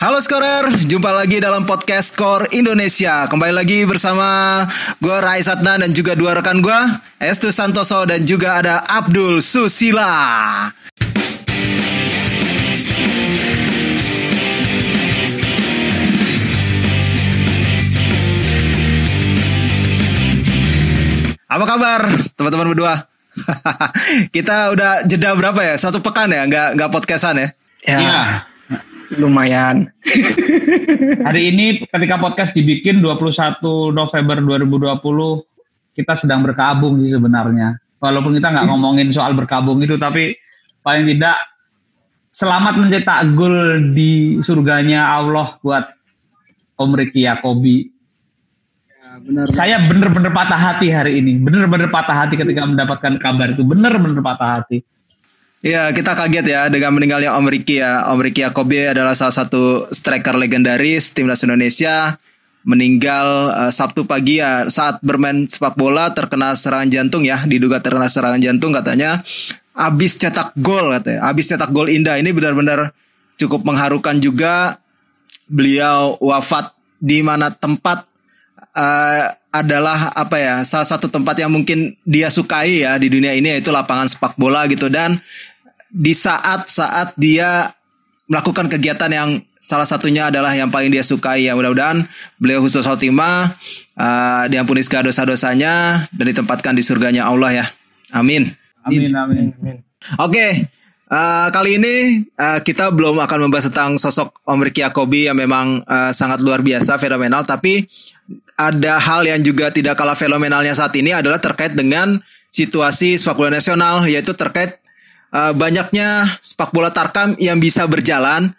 Halo Skorer, jumpa lagi dalam podcast Skor Indonesia. Kembali lagi bersama gue Rai Satna dan juga dua rekan gue, Estu Santoso dan juga ada Abdul Susila. Apa kabar teman-teman berdua? Kita udah jeda berapa ya? Satu pekan ya? Nggak nggak podcastan ya? Ya, Iya. Lumayan. Hari ini ketika podcast dibikin 21 November 2020 kita sedang berkabung sih sebenarnya. Walaupun kita nggak ngomongin soal berkabung itu tapi paling tidak selamat mencetak gol di surganya Allah buat Om Ricky Yakobi. benar. Saya bener-bener patah hati hari ini. Bener-bener patah hati ketika mendapatkan kabar itu. Bener-bener patah hati. Ya, kita kaget ya dengan meninggalnya Om Ricky ya. Om Ricky Yakobi adalah salah satu striker legendaris timnas Indonesia. Meninggal eh, Sabtu pagi ya saat bermain sepak bola terkena serangan jantung ya. Diduga terkena serangan jantung katanya. Abis cetak gol katanya. Abis cetak gol indah. Ini benar-benar cukup mengharukan juga. Beliau wafat di mana tempat eh, adalah apa ya salah satu tempat yang mungkin dia sukai ya di dunia ini yaitu lapangan sepak bola gitu dan di saat-saat dia melakukan kegiatan yang salah satunya adalah yang paling dia sukai ya mudah-mudahan beliau khusus khotimah uh, diampuni segala dosa-dosanya dan ditempatkan di surganya Allah ya amin Amin amin. Oke, eh, kali ini eh, kita belum akan membahas tentang sosok Om Ricky Yakobi yang memang eh, sangat luar biasa, fenomenal. Tapi ada hal yang juga tidak kalah fenomenalnya saat ini adalah terkait dengan situasi sepak bola nasional, yaitu terkait eh, banyaknya sepak bola tarkam yang bisa berjalan,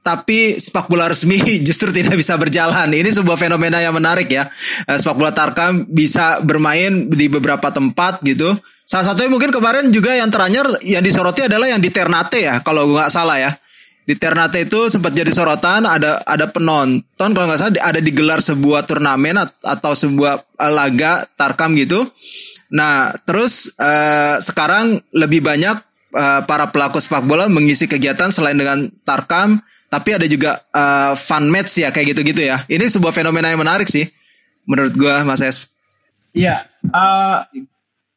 tapi sepak bola resmi justru tidak bisa berjalan. Ini sebuah fenomena yang menarik ya. Eh, Sepak bola Tarkam bisa bermain di beberapa tempat gitu. Salah satunya mungkin kemarin juga yang terakhir yang disoroti adalah yang di Ternate ya, kalau nggak salah ya. Di Ternate itu sempat jadi sorotan ada ada penonton kalau nggak salah ada digelar sebuah turnamen at- atau sebuah eh, laga Tarkam gitu. Nah, terus eh, sekarang lebih banyak eh, para pelaku sepak bola mengisi kegiatan selain dengan Tarkam, tapi ada juga eh, fun match ya kayak gitu-gitu ya. Ini sebuah fenomena yang menarik sih menurut gua Mas Es. Iya, eh,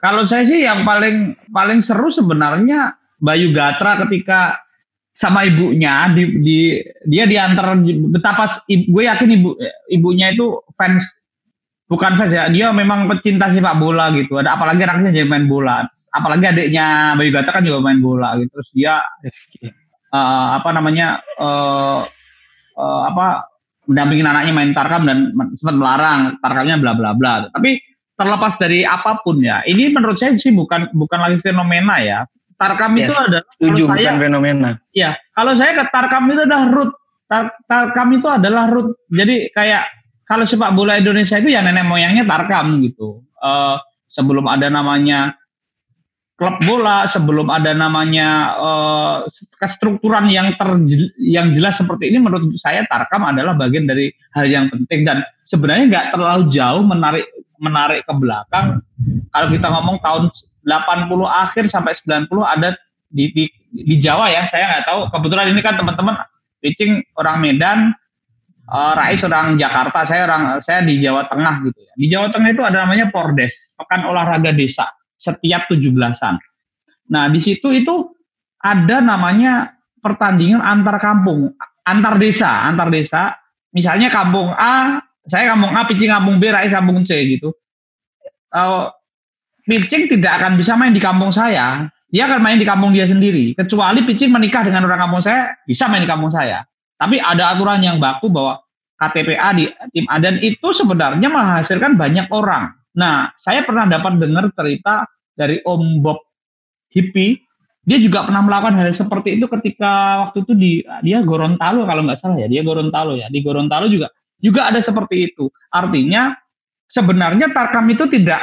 kalau saya sih yang paling paling seru sebenarnya Bayu Gatra ketika sama ibunya di, di dia diantar betapa gue yakin ibu ibunya itu fans bukan fans ya dia memang pecinta sepak bola gitu. Ada apalagi anaknya jadi main bola. Apalagi adiknya Bayu Gatra kan juga main bola gitu. Terus dia eh, apa namanya eh, eh, apa mendampingin anaknya main tarkam dan sempat melarang tarkamnya bla bla bla. Tapi terlepas dari apa pun ya ini menurut saya sih bukan bukan lagi fenomena ya tarkam itu Yes, adalah Setuju, kalau saya bukan fenomena. ya kalau saya ke tarkam itu adalah root. Tar- tarkam itu adalah root. Jadi kayak kalau sepak bola Indonesia itu ya nenek moyangnya tarkam gitu. Eh, sebelum ada namanya klub bola sebelum ada namanya eh, kestrukturan yang ter yang jelas seperti ini menurut saya tarkam adalah bagian dari hal yang penting. Dan sebenarnya nggak terlalu jauh menarik menarik ke belakang. Kalau kita ngomong tahun 80 akhir sampai 90 ada di di, di Jawa ya saya nggak tahu. Kebetulan ini kan teman-teman pitching orang Medan eh, Rais orang Jakarta saya orang saya di Jawa Tengah gitu ya. Di Jawa Tengah itu ada namanya Pordes pekan olahraga desa setiap 17-an nah di situ itu ada namanya pertandingan antar kampung antar desa antar desa. Misalnya kampung A saya kampung A pitching kampung B Rais kampung C gitu. Eh, pitching tidak akan bisa main di kampung saya. Dia akan main di kampung dia sendiri. Kecuali pitching menikah dengan orang kampung saya, bisa main di kampung saya. Tapi ada aturan yang baku bahwa KTPA di tim A dan itu sebenarnya menghasilkan banyak orang. Nah, saya pernah dapat dengar cerita dari Om Bob Hippie. Dia juga pernah melakukan hal seperti itu ketika waktu itu di dia Gorontalo kalau nggak salah ya. Dia Gorontalo ya. Di Gorontalo juga juga ada seperti itu. Artinya sebenarnya Tarkam itu tidak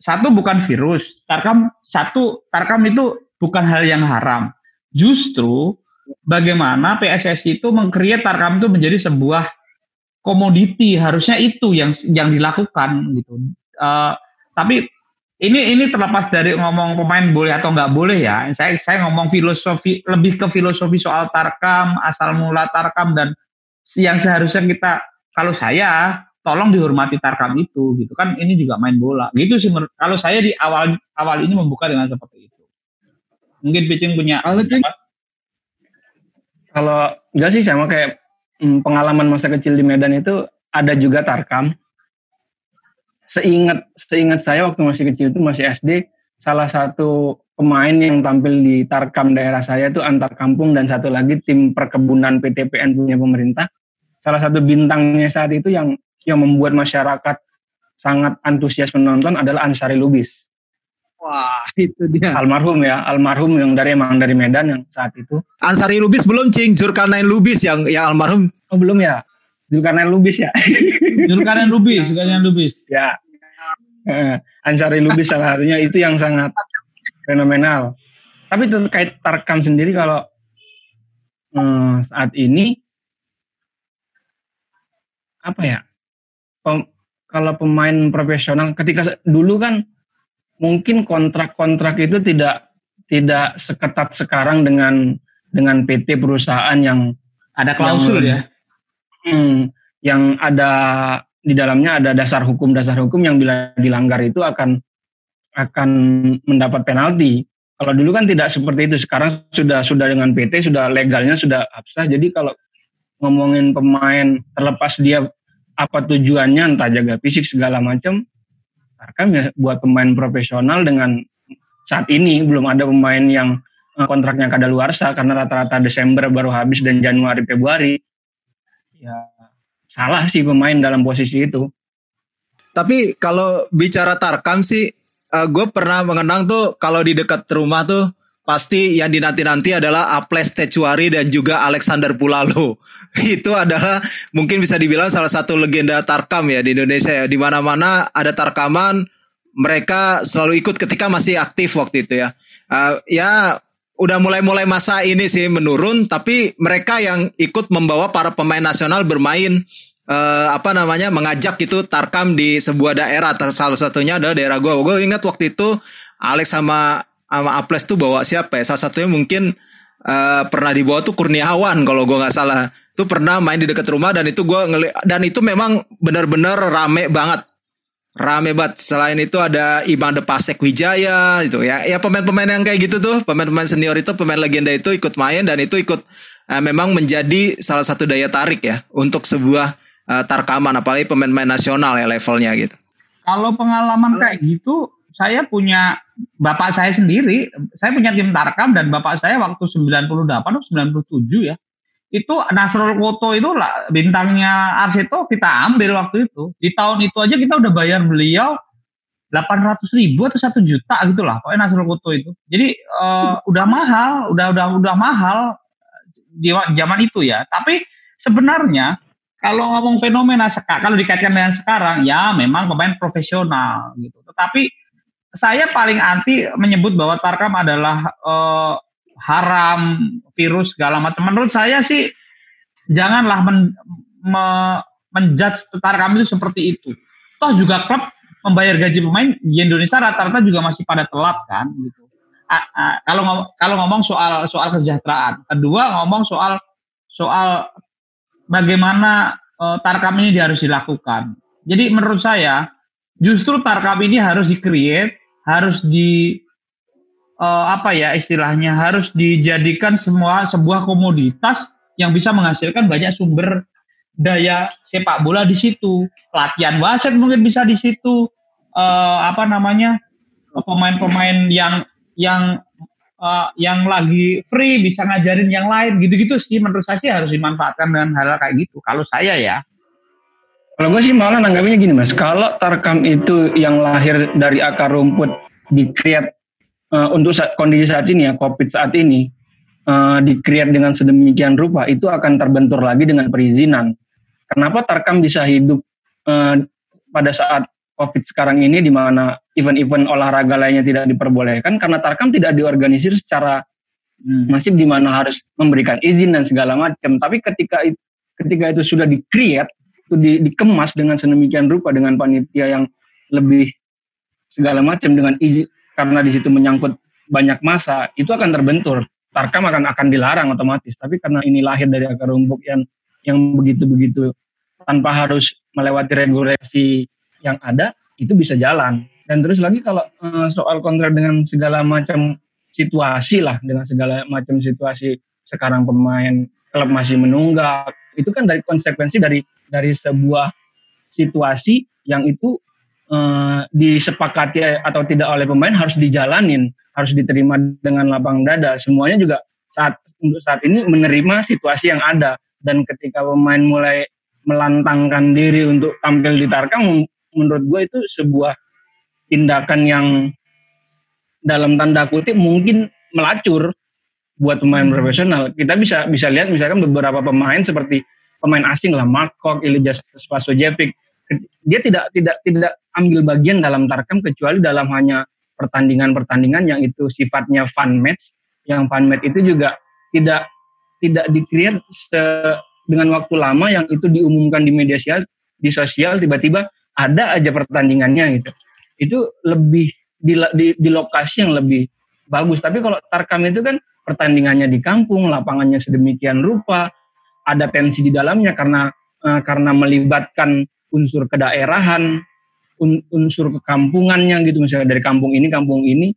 satu bukan virus. Tarkam satu Tarkam itu bukan hal yang haram. Justru bagaimana PSSI itu mengcreate Tarkam itu menjadi sebuah komoditi harusnya itu yang yang dilakukan gitu. Eh, tapi ini ini terlepas dari ngomong pemain boleh atau nggak boleh ya. Saya saya ngomong filosofi lebih ke filosofi soal tarkam, asal mula tarkam dan yang seharusnya kita kalau saya tolong dihormati tarkam itu gitu. Kan ini juga main bola. Gitu sih kalau saya di awal awal ini membuka dengan seperti itu. Mungkin pitching punya kalau kalau enggak sih sama kayak hmm, pengalaman masa kecil di Medan itu ada juga tarkam. Seingat seingat saya waktu masih kecil itu masih SD salah satu pemain yang tampil di Tarkam daerah saya itu antar kampung dan satu lagi tim perkebunan PTPN punya pemerintah. Salah satu bintangnya saat itu yang yang membuat masyarakat sangat antusias menonton adalah Ansari Lubis. Wah, itu dia. Almarhum ya, almarhum yang dari emang dari Medan yang saat itu. Ansari Lubis belum cing, Jurkanain Lubis yang yang almarhum. Oh, belum ya. Zulkarnain Lubis ya. Zulkarnain Lubis, Zulkarnain Lubis. Ya. Eh, Ansari Lubis salah satunya itu yang sangat fenomenal. Tapi terkait Tarkam sendiri kalau hmm, saat ini apa ya? Pem, kalau pemain profesional ketika dulu kan mungkin kontrak-kontrak itu tidak tidak seketat sekarang dengan dengan PT perusahaan yang ada klausul yang, ya. Hmm, yang ada di dalamnya ada dasar hukum dasar hukum yang bila dilanggar itu akan akan mendapat penalti. Kalau dulu kan tidak seperti itu. Sekarang sudah sudah dengan PT sudah legalnya sudah absah. Jadi kalau ngomongin pemain terlepas dia apa tujuannya entah jaga fisik segala macam kan ya buat pemain profesional dengan saat ini belum ada pemain yang eh, kontraknya kada luarsa karena rata-rata Desember baru habis dan Januari Februari ya salah sih pemain dalam posisi itu. Tapi kalau bicara Tarkam sih, uh, eh, gue pernah mengenang tuh kalau di dekat rumah tuh pasti yang dinanti-nanti adalah Aples Tecuari dan juga Alexander Pulalo. Itu adalah mungkin bisa dibilang salah satu legenda Tarkam ya di Indonesia ya. Di mana-mana ada Tarkaman, mereka selalu ikut ketika masih aktif waktu itu ya. Uh, ya udah mulai-mulai masa ini sih menurun tapi mereka yang ikut membawa para pemain nasional bermain uh, apa namanya mengajak itu Tarkam di sebuah daerah salah satunya adalah daerah gue gue ingat waktu itu Alex sama sama Aples tuh bawa siapa ya salah satunya mungkin uh, pernah dibawa tuh Kurniawan kalau gue nggak salah tuh pernah main di dekat rumah dan itu gue ngeli dan itu memang benar-benar rame banget rame banget. Selain itu ada Iman De Pasek Wijaya itu ya. Ya pemain-pemain yang kayak gitu tuh, pemain-pemain senior itu, pemain legenda itu ikut main dan itu ikut uh, memang menjadi salah satu daya tarik ya untuk sebuah uh, tarkaman apalagi pemain-pemain nasional ya levelnya gitu. Kalau pengalaman kayak gitu, saya punya bapak saya sendiri, saya punya tim tarkam dan bapak saya waktu 98 atau 97 ya itu Nasrul Koto itu lah bintangnya Arseto kita ambil waktu itu. Di tahun itu aja kita udah bayar beliau 800 ribu atau satu juta gitu lah pokoknya Nasrul Koto itu. Jadi uh, udah mahal udah udah udah mahal di zaman itu ya. Tapi sebenarnya kalau ngomong fenomena sekarang kalau dikaitkan dengan sekarang ya memang pemain profesional gitu. Tetapi saya paling anti menyebut bahwa Tarkam adalah uh, haram, virus segala macam. Menurut saya sih janganlah men, me, menjudge kami itu seperti itu. Toh juga klub membayar gaji pemain di Indonesia rata-rata juga masih pada telat kan gitu. A, a, kalau ngomong, kalau ngomong soal soal kesejahteraan, kedua ngomong soal soal bagaimana uh, tarkam ini harus dilakukan. Jadi menurut saya justru tarkam ini harus di-create, harus di uh, apa ya istilahnya harus dijadikan semua sebuah komoditas yang bisa menghasilkan banyak sumber daya sepak bola di situ. Latihan wasit mungkin bisa di situ. Uh, apa namanya pemain-pemain yang yang uh, yang lagi free bisa ngajarin yang lain. Gitu-gitu sih menurut saya sih harus dimanfaatkan dengan hal, -hal kayak gitu. Kalau saya ya kalau gue sih malah nanggapnya gini mas kalau tarkam itu yang lahir dari akar rumput di create uh, untuk saat, kondisi saat ini ya COVID saat ini uh, di dengan sedemikian rupa itu akan terbentur lagi dengan perizinan. Kenapa Tarkam bisa hidup uh, pada saat COVID sekarang ini di mana event-event olahraga lainnya tidak diperbolehkan karena Tarkam tidak diorganisir secara hmm. masif di mana harus memberikan izin dan segala macam. Tapi ketika ketika itu sudah di-create, itu di, dikemas dengan sedemikian rupa dengan panitia yang lebih segala macam dengan izin karena di situ menyangkut banyak masa itu akan terbentur. Tarkam akan akan dilarang otomatis. Tapi karena ini lahir dari akar rumput yang yang begitu begitu tanpa harus melewati regulasi yang ada itu bisa jalan. Dan terus lagi kalau uh, soal kontrak dengan segala macam situasi lah dengan segala macam situasi sekarang pemain klub masih menunggak itu kan dari konsekuensi dari dari sebuah situasi yang itu uh, disepakati atau tidak oleh pemain harus dijalanin, harus diterima dengan lapang dada. Semuanya juga saat untuk saat ini menerima situasi yang ada dan ketika pemain mulai melantangkan diri untuk tampil di Tarkam menurut gue itu sebuah tindakan yang dalam tanda kutip mungkin melacur buat pemain hmm. profesional. Kita bisa bisa lihat misalkan beberapa pemain seperti pemain asing lah Mark Kok, Ilija Spasojevic dia tidak tidak tidak ambil bagian dalam tarkam kecuali dalam hanya pertandingan-pertandingan yang itu sifatnya fun match yang fun match itu juga tidak tidak dikreat dengan waktu lama yang itu diumumkan di media sosial di sosial tiba-tiba ada aja pertandingannya gitu itu lebih di, di, di lokasi yang lebih bagus tapi kalau tarkam itu kan pertandingannya di kampung lapangannya sedemikian rupa ada tensi di dalamnya karena uh, karena melibatkan unsur kedaerahan, un, unsur kekampungannya gitu. Misalnya dari kampung ini kampung ini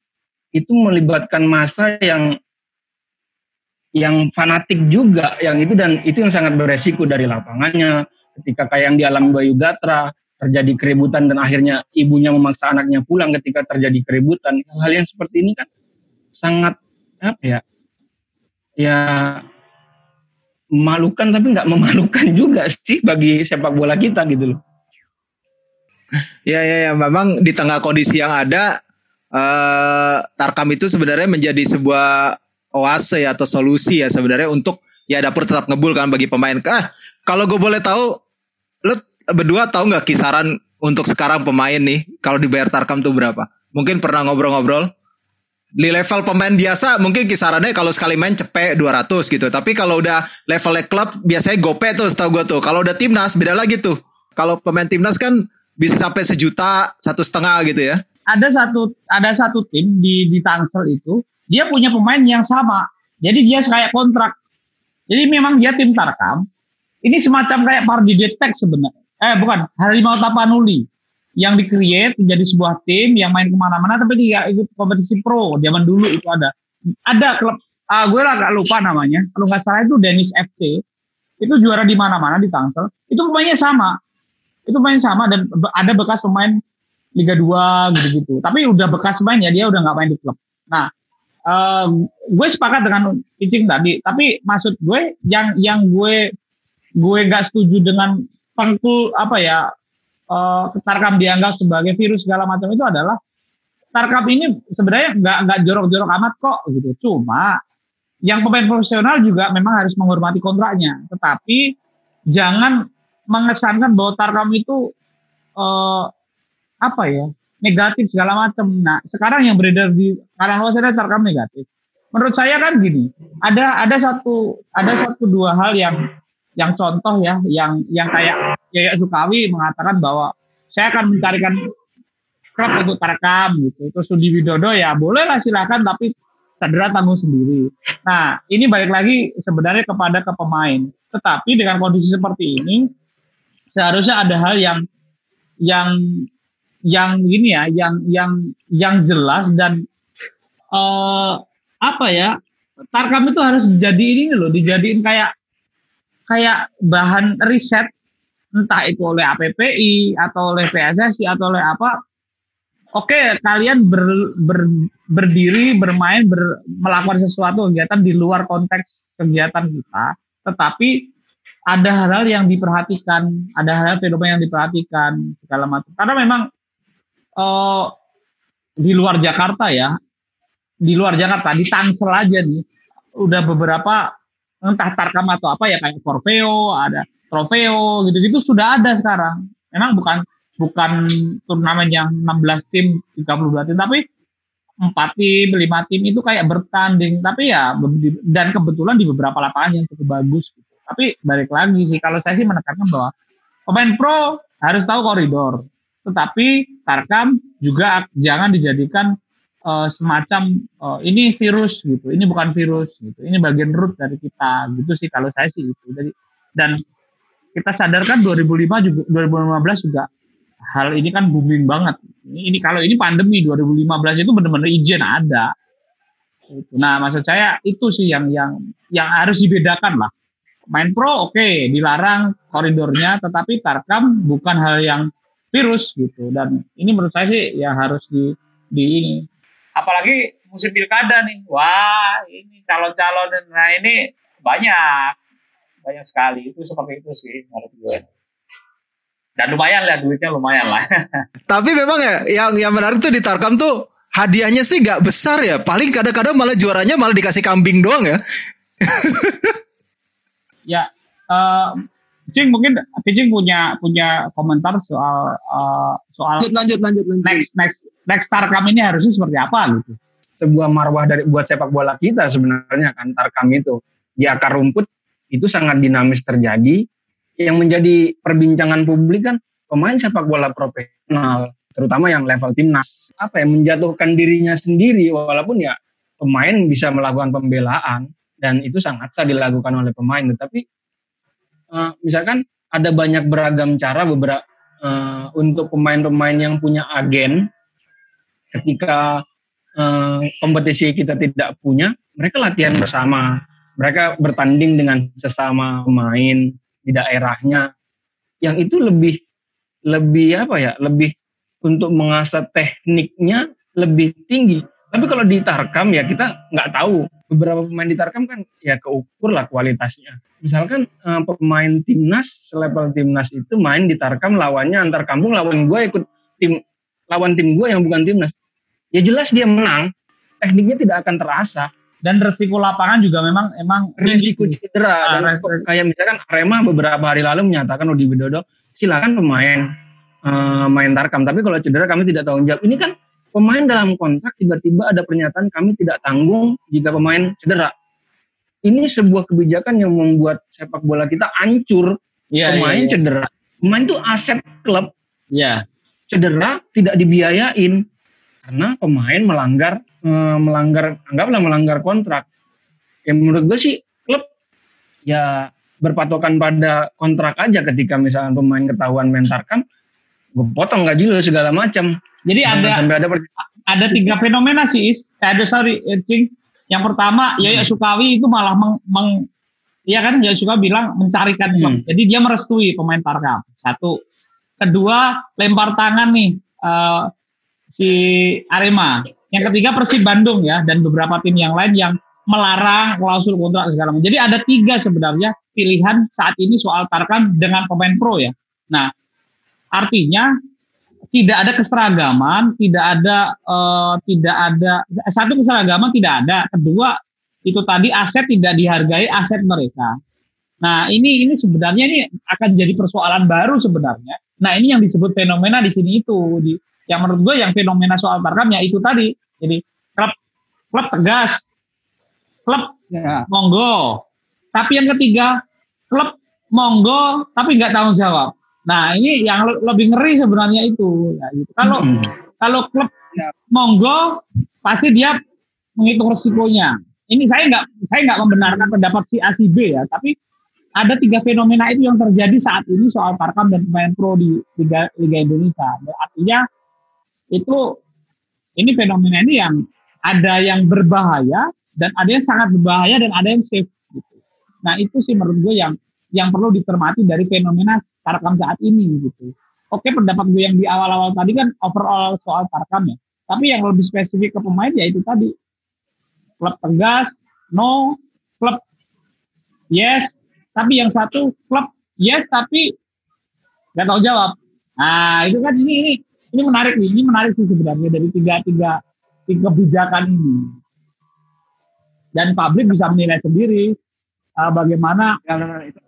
itu melibatkan masa yang yang fanatik juga yang itu dan itu yang sangat beresiko dari lapangannya. Ketika kayak yang di alam Bayu Gatra terjadi keributan dan akhirnya ibunya memaksa anaknya pulang ketika terjadi keributan. Hal yang seperti ini kan sangat apa ya ya memalukan tapi nggak memalukan juga sih bagi sepak bola kita gitu loh. Ya ya ya memang di tengah kondisi yang ada uh, Tarkam itu sebenarnya menjadi sebuah oase ya atau solusi ya sebenarnya untuk ya dapur tetap ngebul kan bagi pemain. Ah kalau gue boleh tahu, lo berdua tahu nggak kisaran untuk sekarang pemain nih kalau dibayar Tarkam tuh berapa? Mungkin pernah ngobrol-ngobrol? Di level pemain biasa mungkin kisarannya kalau sekali main cepet 200 gitu. Tapi kalau udah levelnya klub biasanya gope tuh setahu gue tuh. Kalau udah timnas beda lagi tuh. Kalau pemain timnas kan bisa sampai sejuta, satu setengah gitu ya. Ada satu ada satu tim di di Tangsel itu dia punya pemain yang sama. Jadi dia kayak kontrak. Jadi memang dia tim Tarkam. Ini semacam kayak Pardi Detek sebenarnya. Eh bukan, Harimau Tapanuli yang di-create menjadi sebuah tim yang main ke mana-mana tapi dia ikut kompetisi pro. Zaman dulu itu ada. Ada klub uh, gue lah gak lupa namanya. Kalau nggak salah itu Dennis FC itu juara di mana-mana di Tangsel. Itu pemainnya sama. Itu pemain sama dan ada bekas pemain Liga 2 gitu-gitu. Tapi udah bekas pemainnya dia udah nggak main di klub. Nah uh, gue sepakat dengan Icing tadi. Tapi maksud gue yang yang gue gue gak setuju dengan pengkul apa ya uh, Tarkam dianggap sebagai virus segala macam itu adalah Tarkam ini sebenarnya nggak nggak jorok-jorok amat kok gitu. Cuma yang pemain profesional juga memang harus menghormati kontraknya. Tetapi jangan mengesankan bahwa Tarkam itu uh, apa ya negatif segala macam. Nah sekarang yang beredar di kalangan luas ada Tarkam negatif. Menurut saya kan gini, ada ada satu ada satu dua hal yang yang contoh ya, yang yang kayak Yaya Sukawi mengatakan bahwa saya akan mencarikan klub untuk terekam gitu. Terus Sudi Widodo ya bolehlah silakan tapi cedera tanggung sendiri. Nah ini balik lagi sebenarnya kepada ke pemain. Tetapi dengan kondisi seperti ini seharusnya ada hal yang yang yang gini ya, yang yang yang jelas dan uh, apa ya? Tarkam itu harus jadi ini loh, dijadiin kayak kayak bahan riset entah itu oleh APPI atau oleh PSSI atau oleh apa oke kalian ber, ber, berdiri bermain ber, melakukan sesuatu kegiatan di luar konteks kegiatan kita. Tetapi ada hal-hal yang diperhatikan ada hal-hal fenomena yang diperhatikan segala macam. Karena memang uh, di luar Jakarta ya di luar Jakarta di Tangsel aja nih udah beberapa entah tarkam atau apa ya kayak Corveo, ada Trofeo gitu-gitu sudah ada sekarang. Memang bukan bukan turnamen yang 16 tim, 32 tim, tapi empat tim, lima tim itu kayak bertanding. Tapi ya dan kebetulan di beberapa lapangan yang cukup bagus. Gitu. Tapi balik lagi sih, kalau saya sih menekankan bahwa pemain pro harus tahu koridor. tetapi Tarkam juga jangan dijadikan uh, semacam uh, ini virus gitu, ini bukan virus gitu, ini bagian root dari kita gitu sih kalau saya sih itu. Jadi dan kita sadarkan 2005 juga 2015 juga hal ini kan booming banget. Ini, kalau ini pandemi 2015 itu benar-benar izin ada. Nah, maksud saya itu sih yang yang yang harus dibedakan lah. Main pro oke okay, dilarang koridornya, tetapi tarkam bukan hal yang virus gitu. Dan ini menurut saya sih yang harus di di ini apalagi musim pilkada nih wah ini calon-calon nah ini banyak banyak sekali. Itu seperti itu sih menurut gue. Dan lumayan lah duitnya lumayan lah. Tapi memang ya yang yang menarik tuh di Tarkam tuh hadiahnya sih nggak besar ya. Paling kadang-kadang malah juaranya malah dikasih kambing doang ya. Ya uh, Cing mungkin Cing punya punya komentar soal uh, soal lanjut lanjut lanjut. next next next Tarkam ini harusnya seperti apa gitu. Sebuah marwah dari buat sepak bola kita sebenarnya kan Tarkam itu. Di akar rumput itu sangat dinamis terjadi. Yang menjadi perbincangan publik kan pemain sepak bola profesional terutama yang level timnas. Apa ya menjatuhkan dirinya sendiri walaupun ya pemain bisa melakukan pembelaan dan itu sangat sah dilakukan oleh pemain. Tetapi uh, misalkan ada banyak beragam cara beberapa uh, untuk pemain-pemain yang punya agen ketika uh, kompetisi kita tidak punya mereka latihan bersama mereka bertanding dengan sesama pemain di daerahnya. Yang itu lebih lebih apa ya? Lebih untuk mengasah tekniknya lebih tinggi. Tapi kalau di Tarkam ya kita nggak tahu. Beberapa pemain di Tarkam kan ya keukur lah kualitasnya. Misalkan uh, pemain timnas selevel timnas itu main di Tarkam lawannya antar kampung lawan gue ikut tim lawan tim gue yang bukan timnas. Ya jelas dia menang, tekniknya tidak akan terasa dan resiko lapangan juga memang emang resiko cedera dan kayak misalkan Arema beberapa hari lalu menyatakan Odi Widodo silakan pemain uh, main Tarkam tapi kalau cedera kami tidak tanggung jawab ini kan pemain dalam kontrak tiba-tiba ada pernyataan kami tidak tanggung jika pemain cedera. Ini sebuah kebijakan yang membuat sepak bola kita hancur. Ya, pemain ya, ya. cedera. Pemain itu aset klub. Ya. Cedera tidak dibiayain karena pemain melanggar eh, melanggar anggaplah melanggar kontrak. Yang menurut gue sih klub ya berpatokan pada kontrak aja ketika misalnya pemain ketahuan mentarkan gue potong gaji lo segala macam jadi hmm, ada sampai ada ada tiga fenomena sih, ada sorry, eh, Cing. Yang pertama, hmm. Yaya Sukawi itu malah meng, meng ya kan Yaya Sukawi bilang mencarikan hmm. Jadi dia merestui pemain Tarkam. Satu. Kedua, lempar tangan nih uh, si Arema. Yang ketiga Persib Bandung ya dan beberapa tim yang lain yang melarang klausul kontrak segala macam. Jadi ada tiga sebenarnya pilihan saat ini soal Tarkam dengan pemain pro ya. Nah, artinya tidak ada keseragaman, tidak ada uh, tidak ada satu keseragaman tidak ada, kedua itu tadi aset tidak dihargai aset mereka. Nah ini ini sebenarnya ini akan jadi persoalan baru sebenarnya. Nah ini yang disebut fenomena di sini itu, di, yang menurut gue yang fenomena soal tarkamnya itu tadi. Jadi klub klub tegas, klub ya. monggo. Tapi yang ketiga klub monggo tapi nggak tanggung jawab. Nah ini yang lebih ngeri sebenarnya itu. Ya, gitu. Kalau hmm. kalau klub ya, monggo pasti dia menghitung resikonya. Ini saya nggak saya nggak membenarkan pendapat si A si B ya, tapi ada tiga fenomena itu yang terjadi saat ini soal Tarkam dan pemain pro di Liga, Liga Indonesia. Artinya itu ini fenomena ini yang ada yang berbahaya dan ada yang sangat berbahaya dan ada yang safe. Gitu. Nah itu sih menurut gue yang yang perlu dicermati dari fenomena Tarkam saat ini gitu. Oke pendapat gue yang di awal-awal tadi kan overall soal Tarkam ya. Tapi yang lebih spesifik ke pemain ya itu tadi. Klub tegas, no, klub yes, tapi yang satu klub yes tapi nggak tahu jawab. Nah itu kan ini ini ini menarik nih, ini menarik sih sebenarnya dari tiga tiga tiga kebijakan ini. Dan publik bisa menilai sendiri uh, bagaimana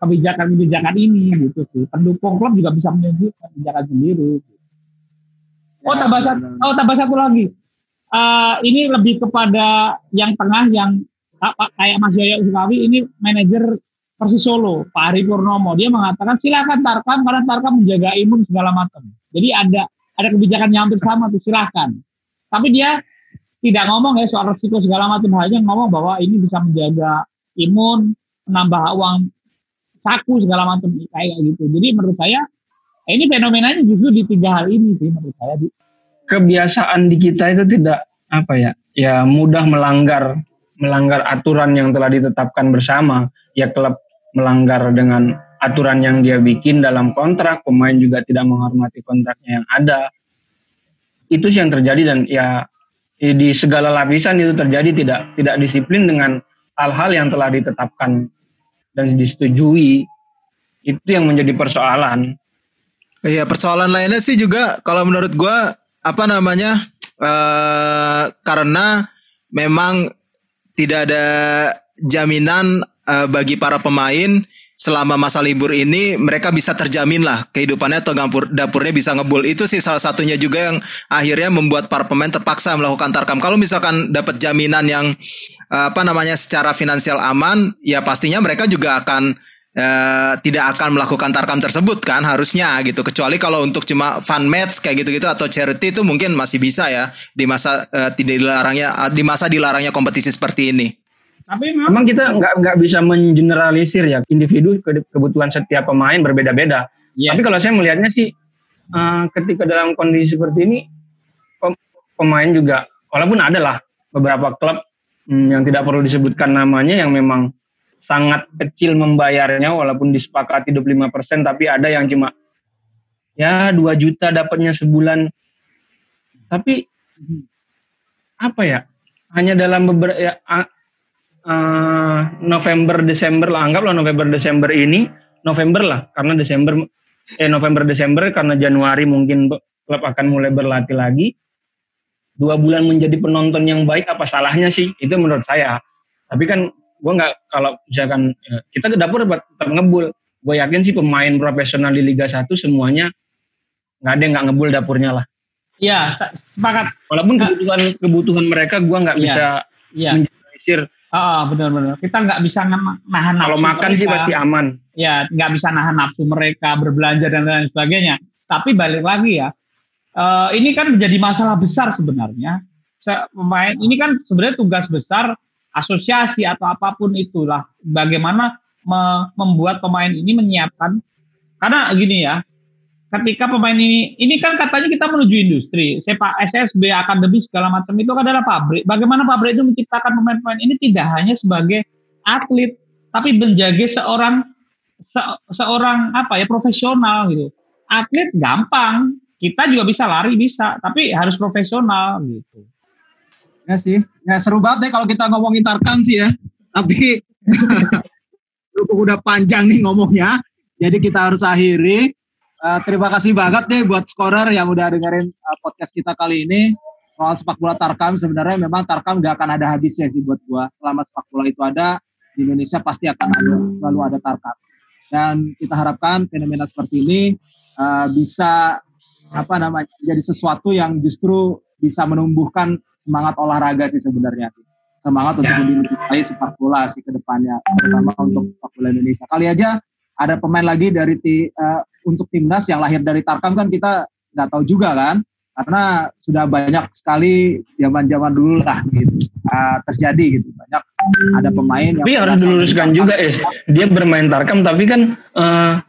kebijakan-kebijakan ini gitu sih. Pendukung klub juga bisa menunjuk kebijakan sendiri. Oh ya, tambah satu, oh tambah satu lagi. Uh, ini lebih kepada yang tengah yang kayak Mas Yaya Usukawi ini manajer Persis Solo, Pak Ari Purnomo. Dia mengatakan silakan Tarkam karena Tarkam menjaga imun segala macam. Jadi ada ada kebijakan yang hampir sama tuh silahkan. Tapi dia tidak ngomong ya soal resiko segala macam halnya ngomong bahwa ini bisa menjaga imun, menambah uang saku segala macam kayak gitu. Jadi menurut saya ini fenomenanya justru di tiga hal ini sih menurut saya. Kebiasaan di kita itu tidak apa ya, ya mudah melanggar melanggar aturan yang telah ditetapkan bersama. Ya klub melanggar dengan aturan yang dia bikin dalam kontrak, pemain juga tidak menghormati kontraknya yang ada. Itu sih yang terjadi dan ya di segala lapisan itu terjadi tidak tidak disiplin dengan hal-hal yang telah ditetapkan dan disetujui. Itu yang menjadi persoalan. Iya, persoalan lainnya sih juga kalau menurut gua apa namanya? Uh, karena memang tidak ada jaminan uh, bagi para pemain selama masa libur ini mereka bisa terjamin lah kehidupannya atau dapur dapurnya bisa ngebul. Itu sih salah satunya juga yang akhirnya membuat para pemain terpaksa melakukan tarkam. Kalau misalkan dapat jaminan yang uh, apa namanya secara finansial aman ya pastinya mereka juga akan Uh, tidak akan melakukan tarkam tersebut kan harusnya gitu. Kecuali kalau untuk cuma fun match kayak gitu-gitu atau charity itu mungkin masih bisa ya di masa uh, tidak dilarangnya di masa dilarangnya kompetisi seperti ini. Tapi memang kita nggak nggak bisa mengeneralisir ya individu kebutuhan setiap pemain berbeda-beda. Yes. Tapi kalau saya melihatnya sih uh, ketika dalam kondisi seperti ini pemain juga walaupun ada lah beberapa klub hmm, yang tidak perlu disebutkan namanya yang memang sangat kecil membayarnya walaupun disepakati 25% tapi ada yang cuma ya 2 juta dapatnya sebulan. Tapi apa ya? Hanya dalam beberapa ya, uh, November Desember lah. Anggaplah November Desember ini November lah. Karena Desember eh November Desember karena Januari mungkin klub akan mulai berlatih lagi. Dua bulan menjadi penonton yang baik apa salahnya sih? Itu menurut saya. Tapi kan gue nggak kalau misalkan ya, kita ke dapur tetap ngebul. Gue yakin sih pemain profesional di Liga 1 semuanya nggak ada yang nggak ngebul dapurnya lah. Iya, sepakat. Walaupun kebutuhan kebutuhan mereka gue nggak ya, bisa ya. menjelasir. Oh, benar-benar. Kita nggak bisa nahan Kalau makan mereka. sih pasti aman. Ya, nggak bisa nahan nafsu mereka berbelanja dan lain sebagainya. Tapi balik lagi ya, uh, ini kan menjadi masalah besar sebenarnya. Pemain ini kan sebenarnya tugas besar asosiasi atau apa pun itulah bagaimana me membuat pemain ini menyiapkan karena gini ya ketika pemain ini ini kan katanya kita menuju industri. Sepak SSB akademi segala macam itu adalah pabrik. Bagaimana pabrik itu menciptakan pemain-pemain ini tidak hanya sebagai atlet tapi menjaga seorang se, seorang apa ya profesional gitu. Atlet gampang. Kita juga bisa lari bisa tapi harus profesional gitu. Ya sih, ya seru banget deh kalau kita ngomongin Tarkam sih ya. Tapi udah panjang nih ngomongnya, jadi kita harus akhiri. Uh, terima kasih banget deh buat scorer yang udah dengerin uh, podcast kita kali ini soal sepak bola Tarkam. Sebenarnya memang Tarkam gak akan ada habisnya sih buat gua. Selama sepak bola itu ada di Indonesia pasti akan ada selalu ada Tarkam. Dan kita harapkan fenomena seperti ini uh, bisa apa namanya jadi sesuatu yang justru bisa menumbuhkan semangat olahraga sih sebenarnya semangat untuk ya. mencintai sepak bola sih ke depannya terutama untuk sepak bola Indonesia kali aja ada pemain lagi dari uh, untuk timnas yang lahir dari Tarkam kan kita nggak tahu juga kan karena sudah banyak sekali zaman-zaman dulu lah gitu uh, terjadi gitu banyak ada pemain tapi yang harus diluruskan juga ya dia bermain Tarkam tapi kan uh,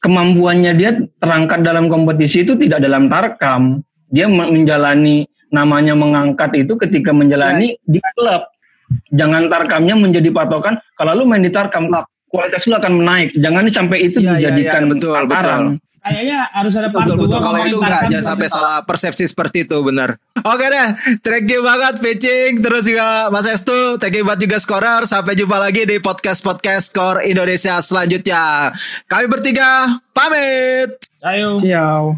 kemampuannya dia terangkat dalam kompetisi itu tidak dalam Tarkam dia menjalani namanya mengangkat itu ketika menjalani ya. di klub. Jangan tarkamnya menjadi patokan. Kalau lu main di tarkam, kualitas lu akan menaik. Jangan sampai itu ya, dijadikan ya, ya. betul, betul. Kayaknya harus ada betul, betul. Kalau itu enggak jangan sampai salah persepsi seperti itu benar. Oke deh, thank you banget Pitching terus juga Mas Estu, thank you banget juga Scorer. Sampai jumpa lagi di podcast podcast Skor Indonesia selanjutnya. Kami bertiga pamit. Ayo. Ciao.